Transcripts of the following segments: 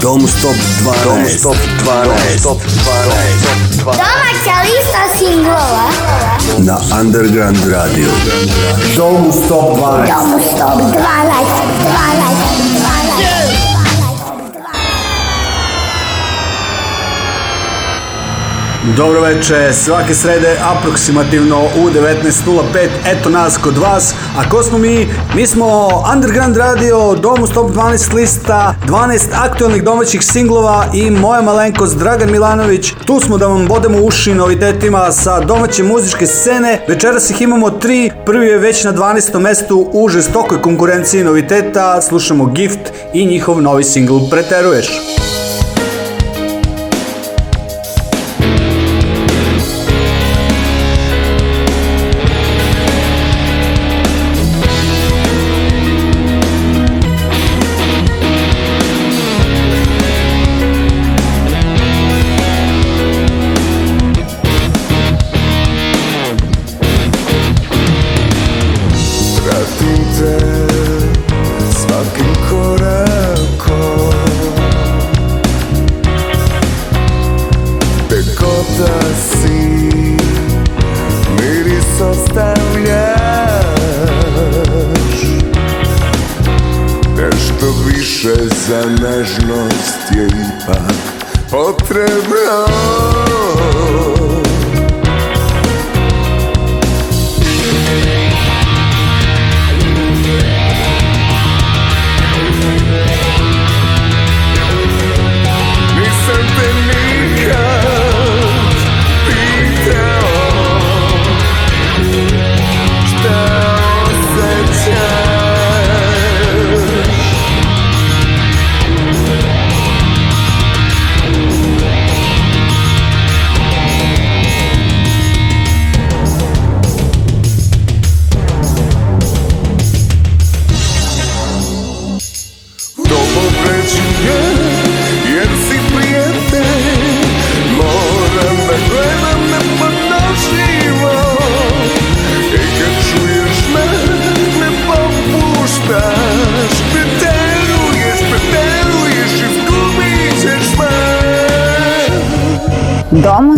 Dom Stop 12. Dom Stop 12. Dom Stop 12. Domaća lista singlova. Na Underground Radio. Dom Stop 12. Dom Stop 12. 12. 12. Dobro veče, svake srede aproksimativno u 19.05, eto nas kod vas. A ko smo mi? Mi smo Underground Radio, Domus Top 12 lista, 12 aktualnih domaćih singlova i moja malenkost Dragan Milanović. Tu smo da vam bodemo uši novitetima sa domaće muzičke scene. Večeras ih imamo tri, prvi je već na 12. mestu u žestokoj konkurenciji noviteta. Slušamo Gift i njihov novi singl Preteruješ. za nežnost je ipak potrebna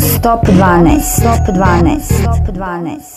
Stop 12. Stop 12. Stop 12.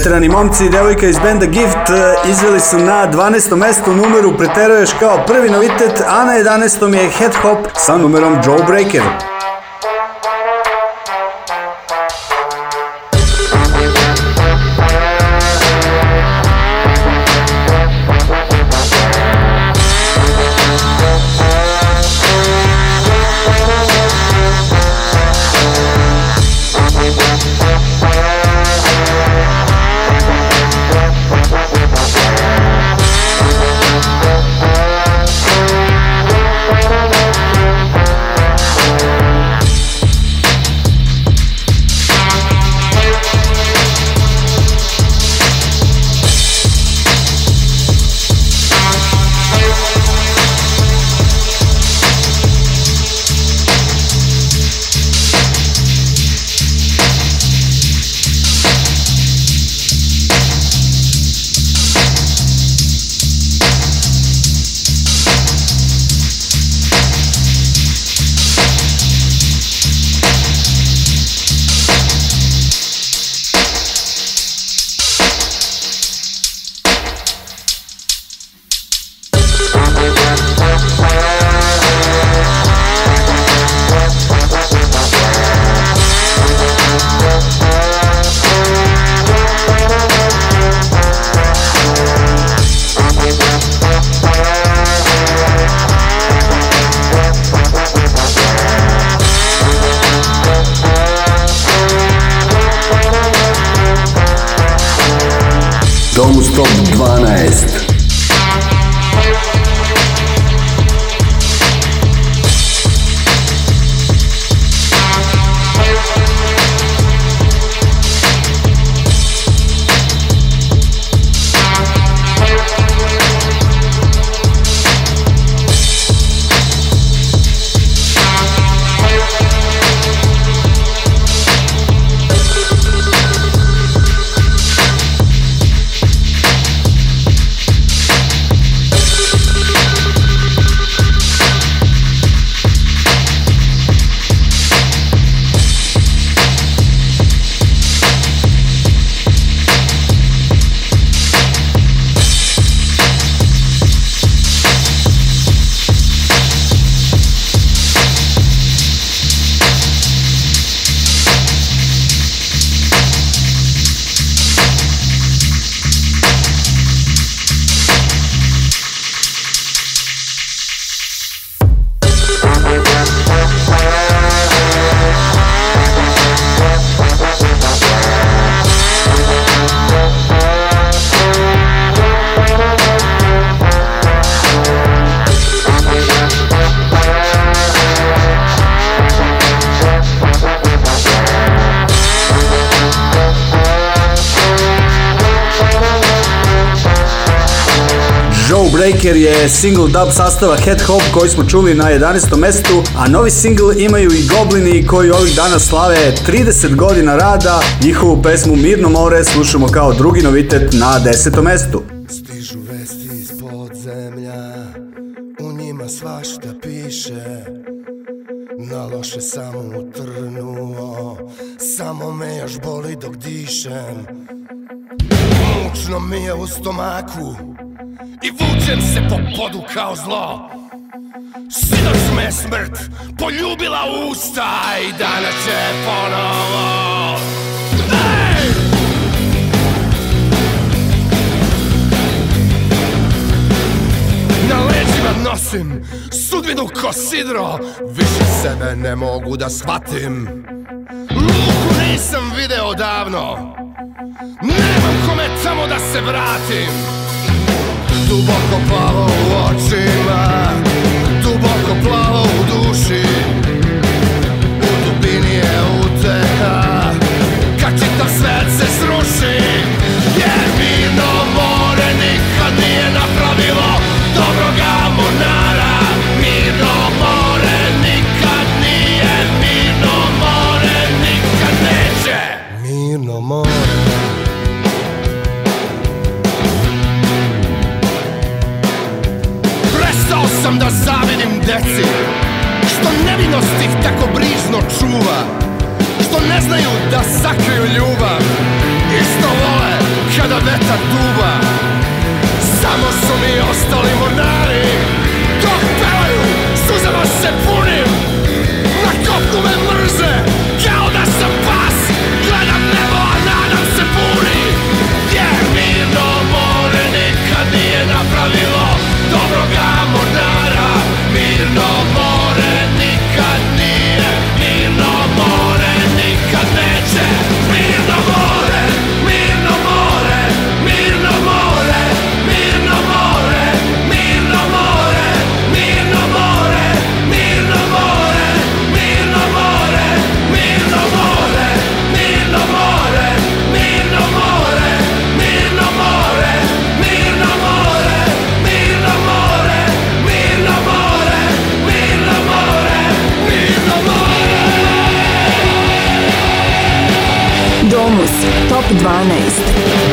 Veterani momci i devojka iz benda Gift e, izveli su na 12. mesto numeru Preteruješ kao prvi novitet, a na 11. je Head Hop sa numerom Joe Breaker. Joe Breaker je single dub sastava Head Hop koji smo čuli na 11. mestu, a novi single imaju i Goblini koji ovih dana slave 30 godina rada. Njihovu pesmu Mirno more slušamo kao drugi novitet na 10. mestu. Stižu vesti iz podzemlja, u njima svašta piše, na loše sam utrnuo, samo me još boli dok dišem. Mučno mi je u stomaku, I vučem se po podu kao zlo Sinoć me smrt poljubila usta I danas će ponovo hey! Na leđima nosim sudbinu ko sidro Više sebe ne mogu da shvatim Luku nisam video davno Nemam kome tamo da se vratim Duboko plavo u očima Duboko plavo u duši U dubini je uteha Kad čitav svet se sruši Jer mi Next.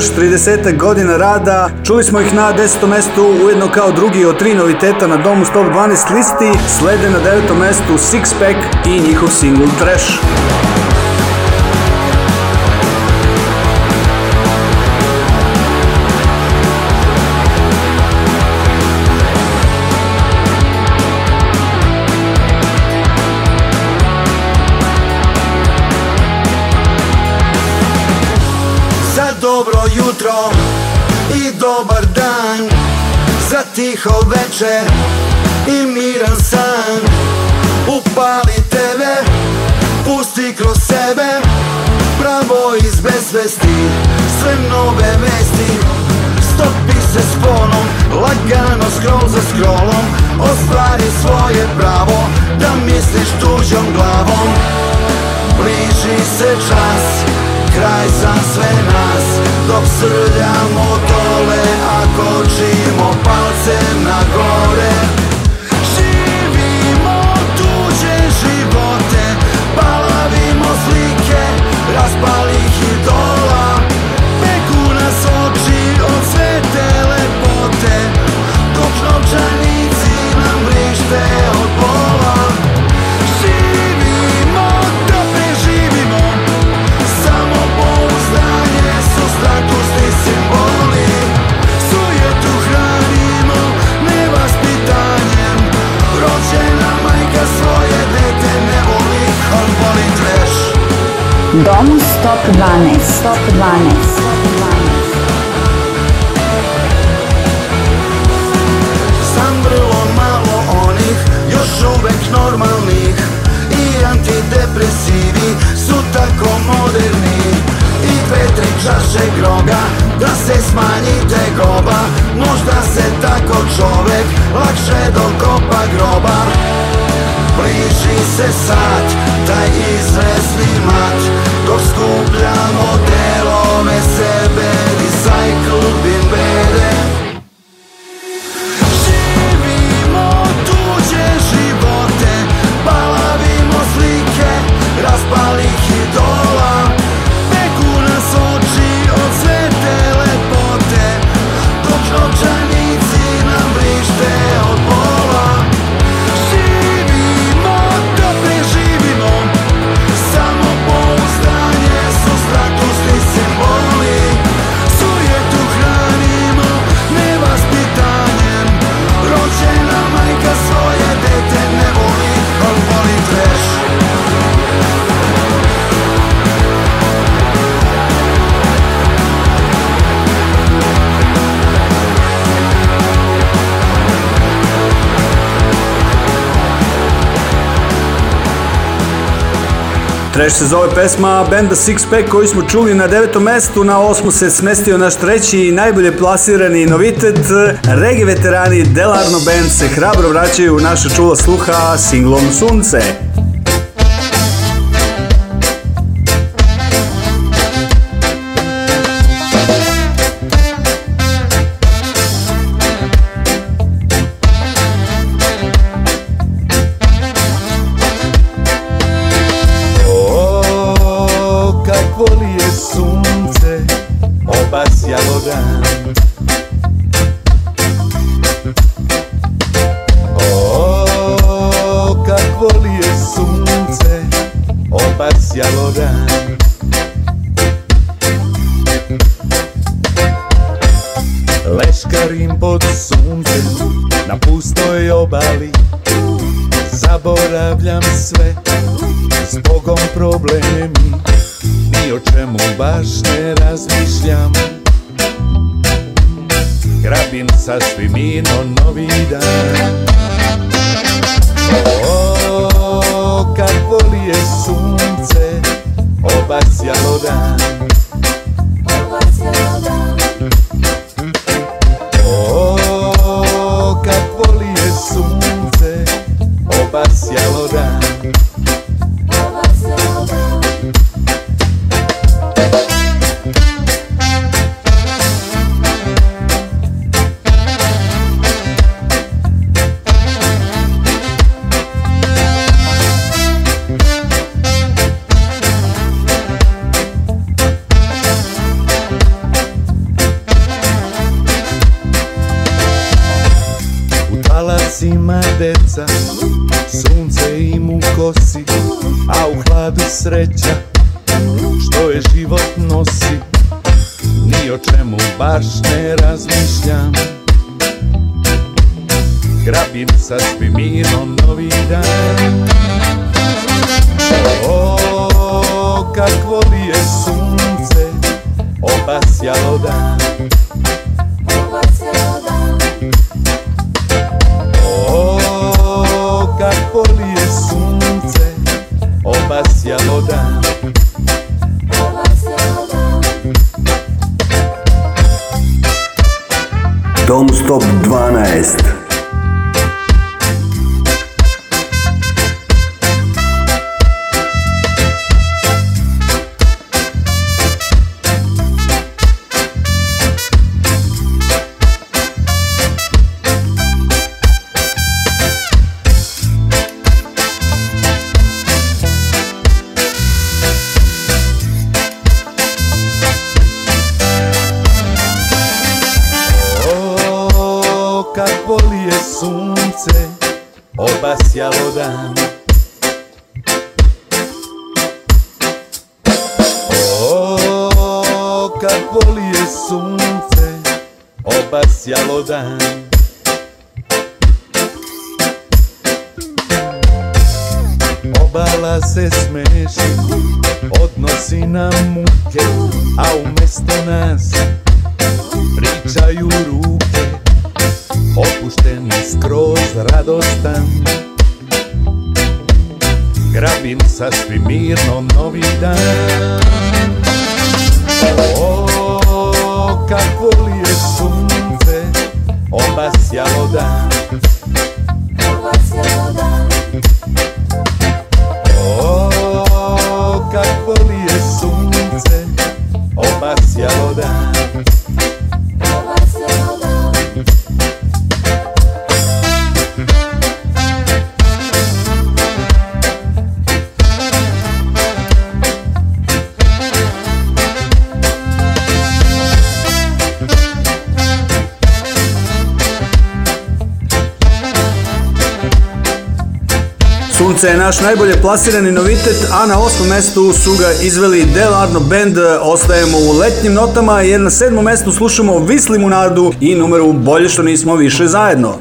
još 30 godina rada. Čuli smo ih na 10. mestu ujedno kao drugi od tri noviteta na domu Stop 12 listi. Slede na 9. mestu Sixpack i njihov single Trash. tiho večer i miran san Upali tebe, pusti kroz sebe Pravo iz bezvesti, sve nove vesti Stopi se s fonom, lagano scroll za scrollom Ostvari svoje pravo, da misliš tuđom glavom Bliži se čas, kraj za sve nas Dok srljamo dole, a kočimo palcem na gore Živimo tuđe živote, balavimo slike raspalih idola Peku nas oči od sve te lepote, dok novčani Domus Top 12. Top 12. Sam vrlo malo onih, još uvek normalnih I antidepresivi su tako moderni I petri čaše groga, da se smanji tegoba Trash se zove pesma benda Six Pack koju smo čuli na devetom mestu, na osmu se smestio naš treći i najbolje plasirani novitet. Regi veterani Delarno Band se hrabro vraćaju u naša čula sluha singlom Sunce. momca je naš najbolje plasirani novitet, a na osmom mestu su ga izveli Del Arno Band. Ostajemo u letnjim notama jer na sedmom mestu slušamo Vislimunardu i numeru Bolje što nismo više zajedno.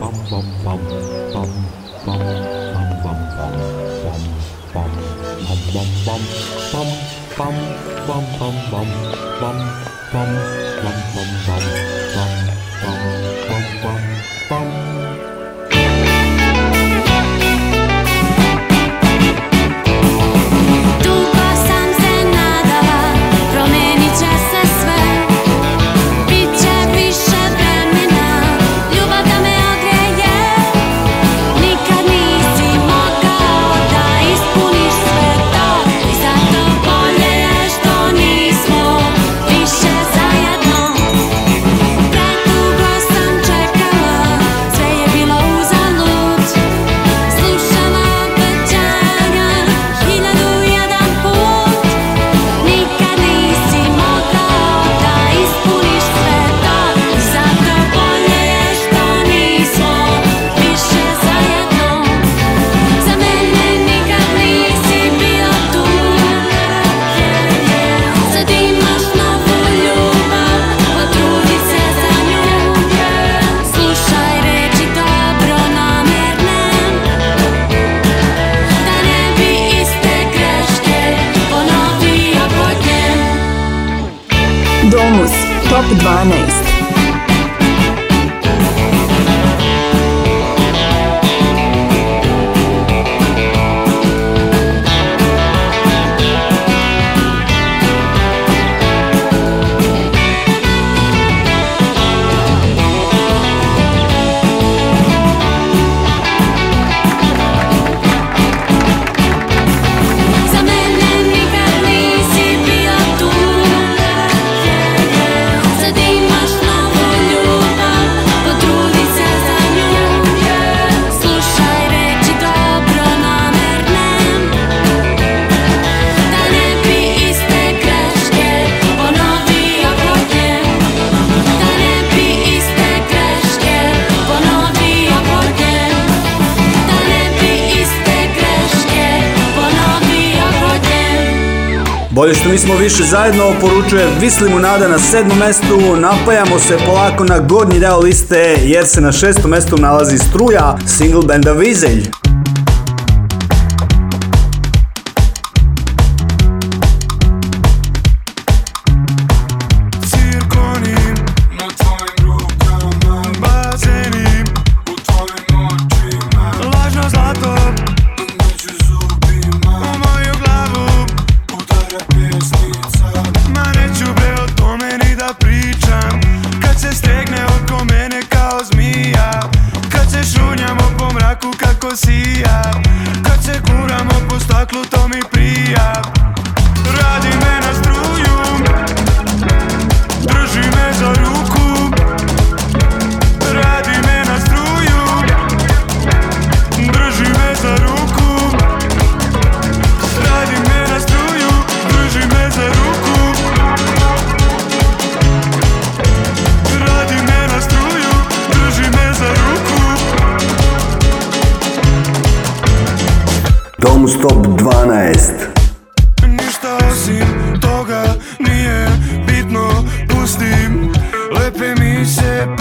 Bolje što mi smo više zajedno, poručuje Vislimu Nada na sedmom mestu, napajamo se polako na gornji deo liste jer se na šestom mestu nalazi Struja, single benda Vizelj.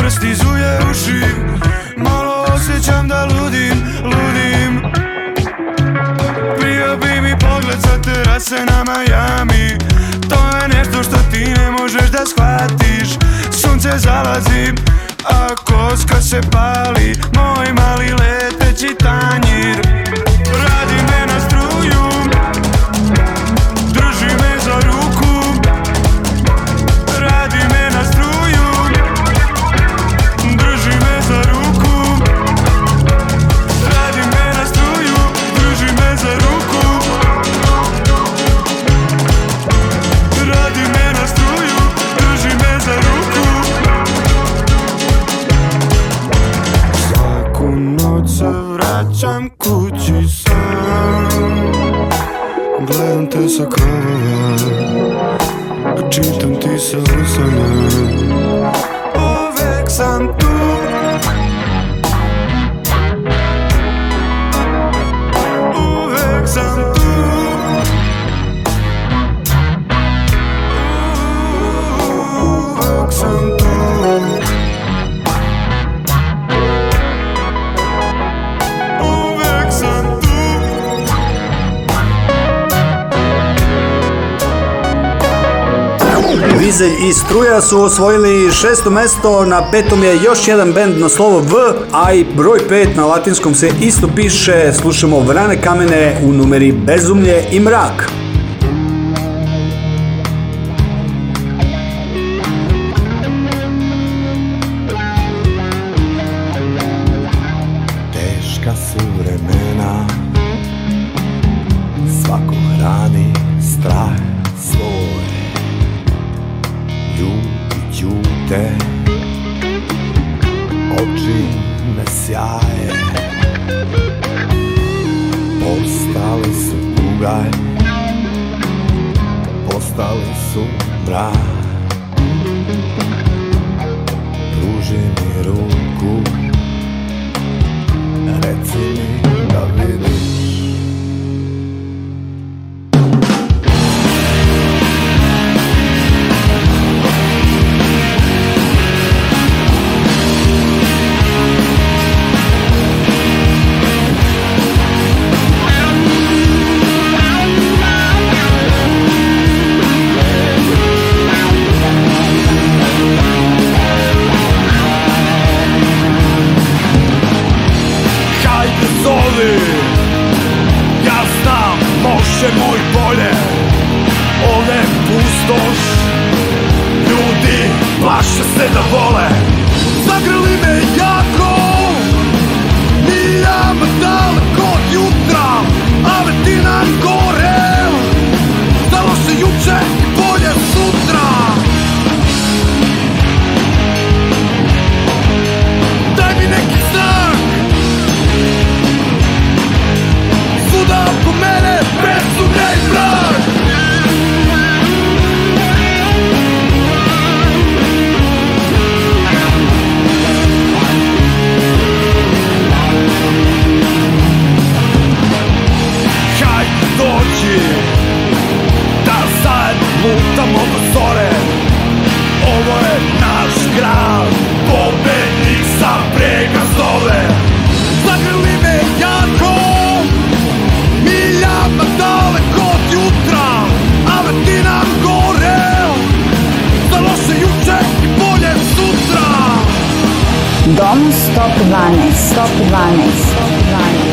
me stizuje uši Malo osjećam da ludim, ludim Prio bi mi pogled sa terase na Miami To je nešto što ti ne možeš da shvatiš Sunce zalazi, a koska se pali Moj mali leteći tanj Dizelj i Struja su osvojili šesto mesto, na petom je još jedan bend na slovo V, a i broj 5 na latinskom se isto piše, slušamo Vrane kamene u numeri Bezumlje i mrak. Stop 112, Stop 112.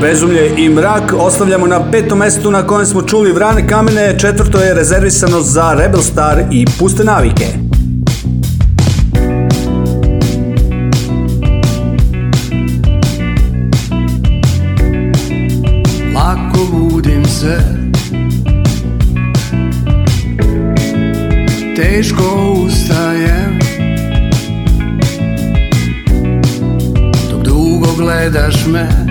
Bezumlje i mrak ostavljamo na petom mestu na kojem smo čuli vrane kamene, četvrto je rezervisano za Rebel Star i puste navike. Lako budim se Teško ustajem Dok dugo gledaš me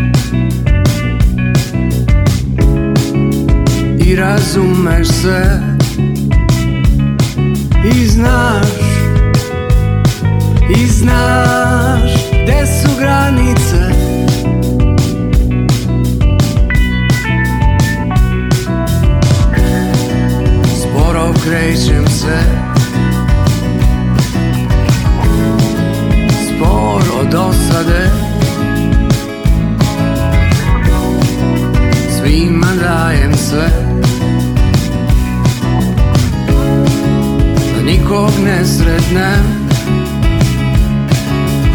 i razumeš se I znaš, i znaš gde su granice Sporo krećem se Sporo dosade Svima dajem sve nikog ne sretnem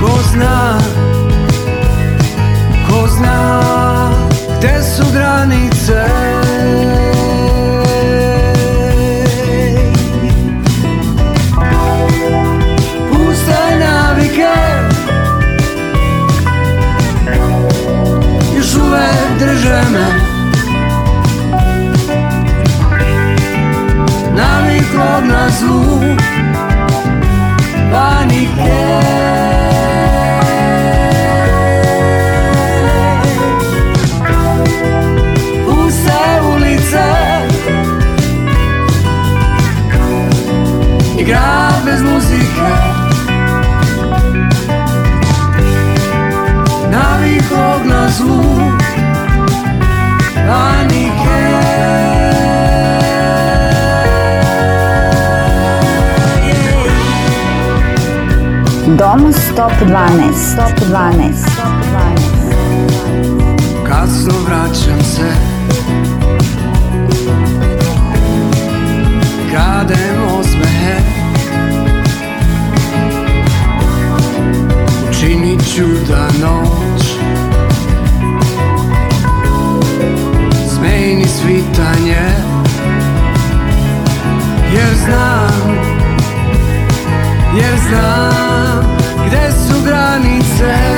Ko zna, ko zna, gde su granice Top 12. Top 12. Top 12. Kasno vraćam se Kradem osmehe Učinit ću da noć Zmejni svitanje Jer znam Jer znam Gde su granice?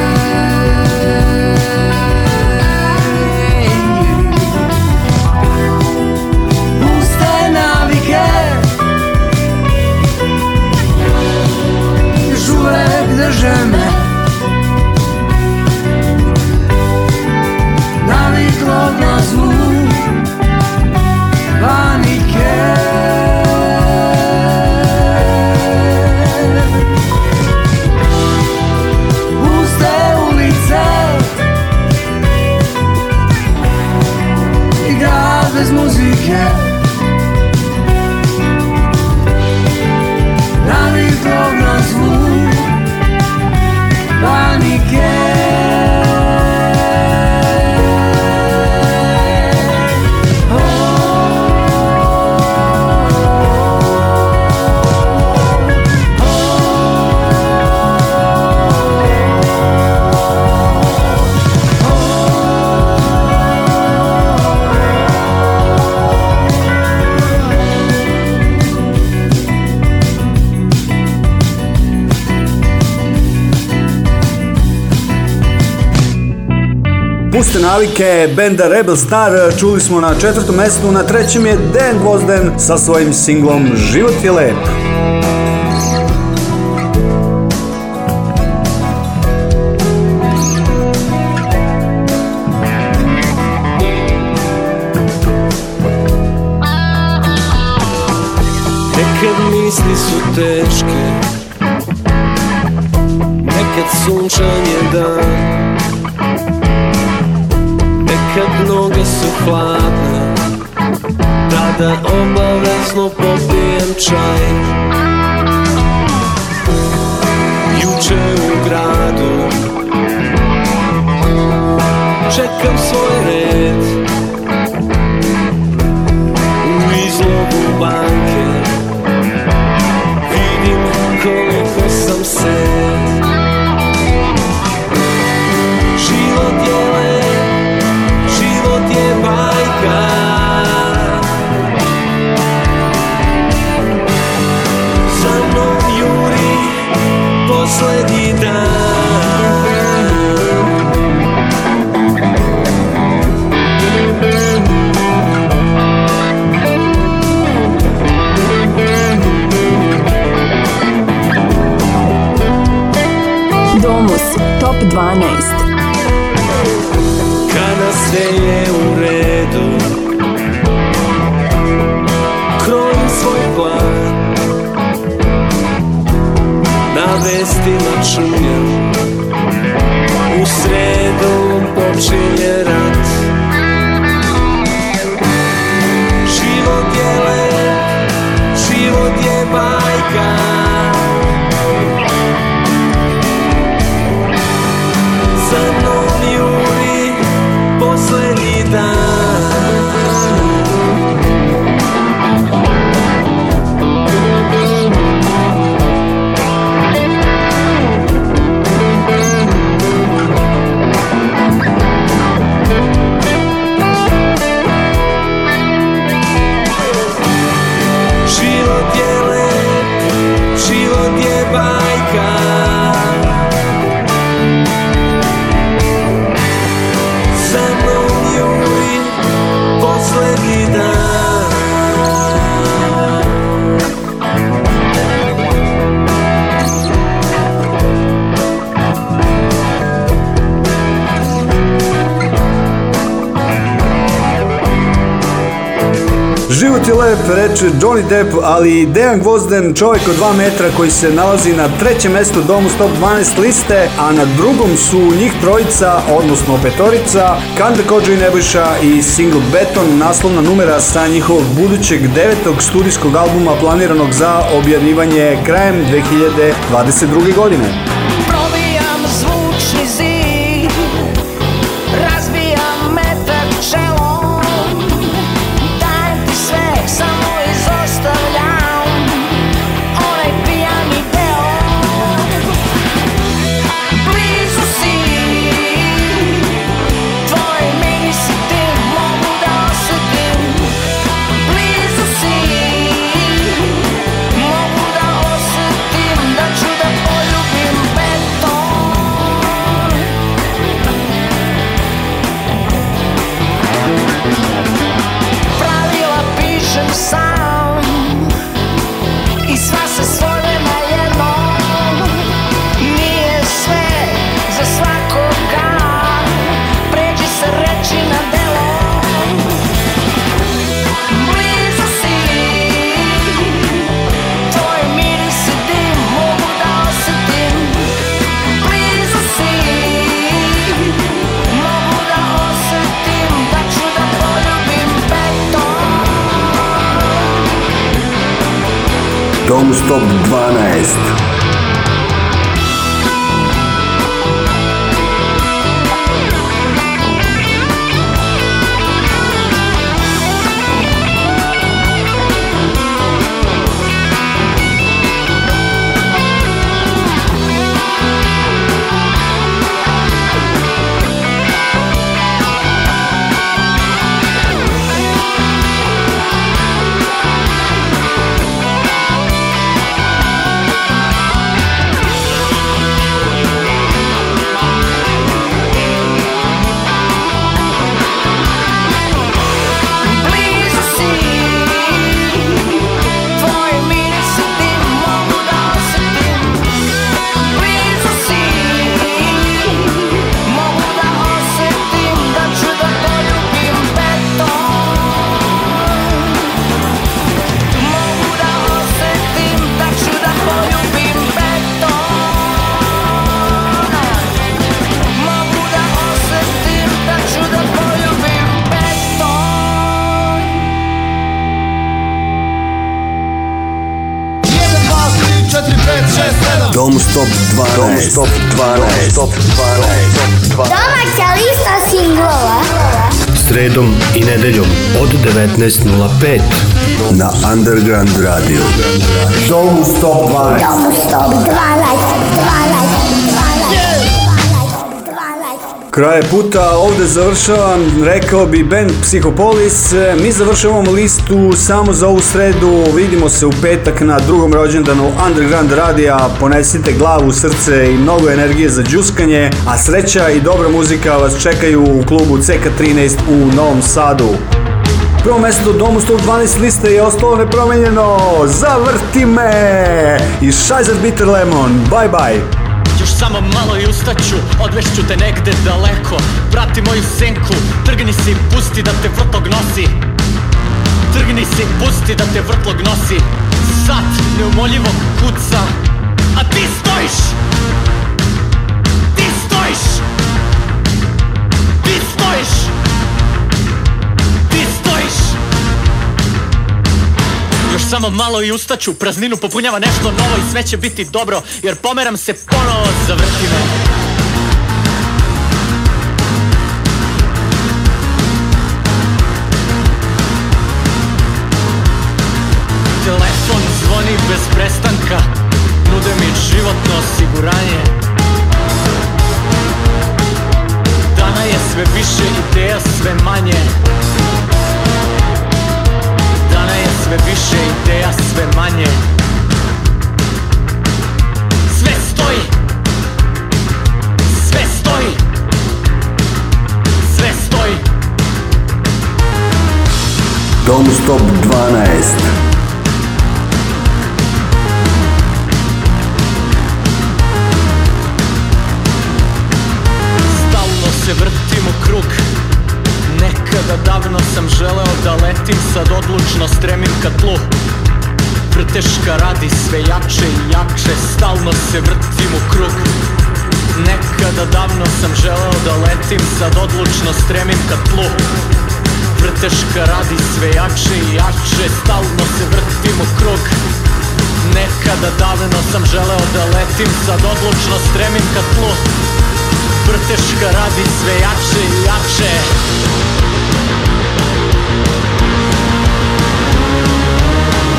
Puste navike benda Rebel Star čuli smo na četvrtom mestu, na trećem je Dan Gvozden sa svojim singlom Život je lep. Lepp, reče Johnny Depp, ali i Dejan Gvozden, čovjek od 2 metra koji se nalazi na trećem mjestu domu Top 12 liste, a na drugom su njih trojica, odnosno petorica, Kanda Kođo i Nebojša i single Beton, naslovna numera sa njihovog budućeg devetog studijskog albuma planiranog za objavljivanje krajem 2022. godine. Dom Stop 12. 12 Stop 12 Stop 12 Domaća lista singlova Sredom i nedeljom od 19.05 Na Underground Radio Domus Stop 12 Domus Top 12 12 Kraje puta, ovde završavam, rekao bi band Psihopolis. Mi završavamo listu samo za ovu sredu, vidimo se u petak na drugom rođendanu Underground Radija. Ponesite glavu, srce i mnogo energije za džuskanje, a sreća i dobra muzika vas čekaju u klubu CK13 u Novom Sadu. Prvo mjesto domu 112 liste je ostalo nepromenjeno. Zavrti me! I Shizer Bitter Lemon. Bye bye! Samo malo i ustaću, odvešću te negde daleko Prati moju senku, trgni si, pusti da te vrtlog nosi Trgni si, pusti da te vrtlog nosi Sat neumoljivog kuca Samo malo i ustaću, prazninu popunjava nešto novo i sve će biti dobro Jer pomeram se ponovo, zavrti me Telefon zvoni bez prestanka Nude mi životno osiguranje Dana je sve više, ideja sve manje Sve više ideja, sve manje Sve stoji Sve stoji Sve stoji Dom Stop 12 Davno sam želeo da letim, sad odlučno stremim ka tlu Vrteška radi sve jače i jače, stalno se vrtim u krug Nekada davno sam želeo da letim, sad odlučno stremim ka tlu Vrteška radi sve jače i jače, stalno se vrtim u krug Nekada davno sam želeo da letim, sad odlučno stremim ka tlu Vrteška radi sve jače i jače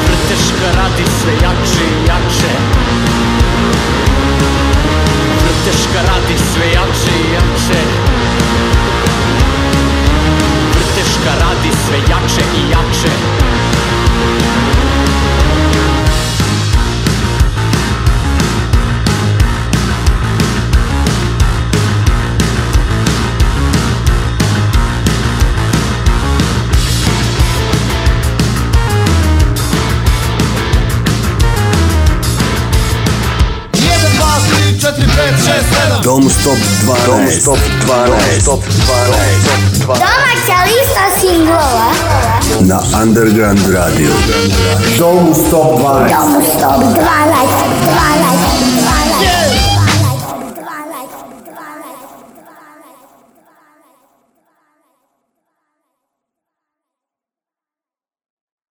Vrteška radi sve jače i jače Vrteška radi sve jače i jače Vrteška radi sve jače i jače Dom Stop 12. Dom Stop 12. Dom Stop 12. Domaća lista singlova. Na Underground Radio. Dom Stop 12. Dom Stop 12. 12. 12.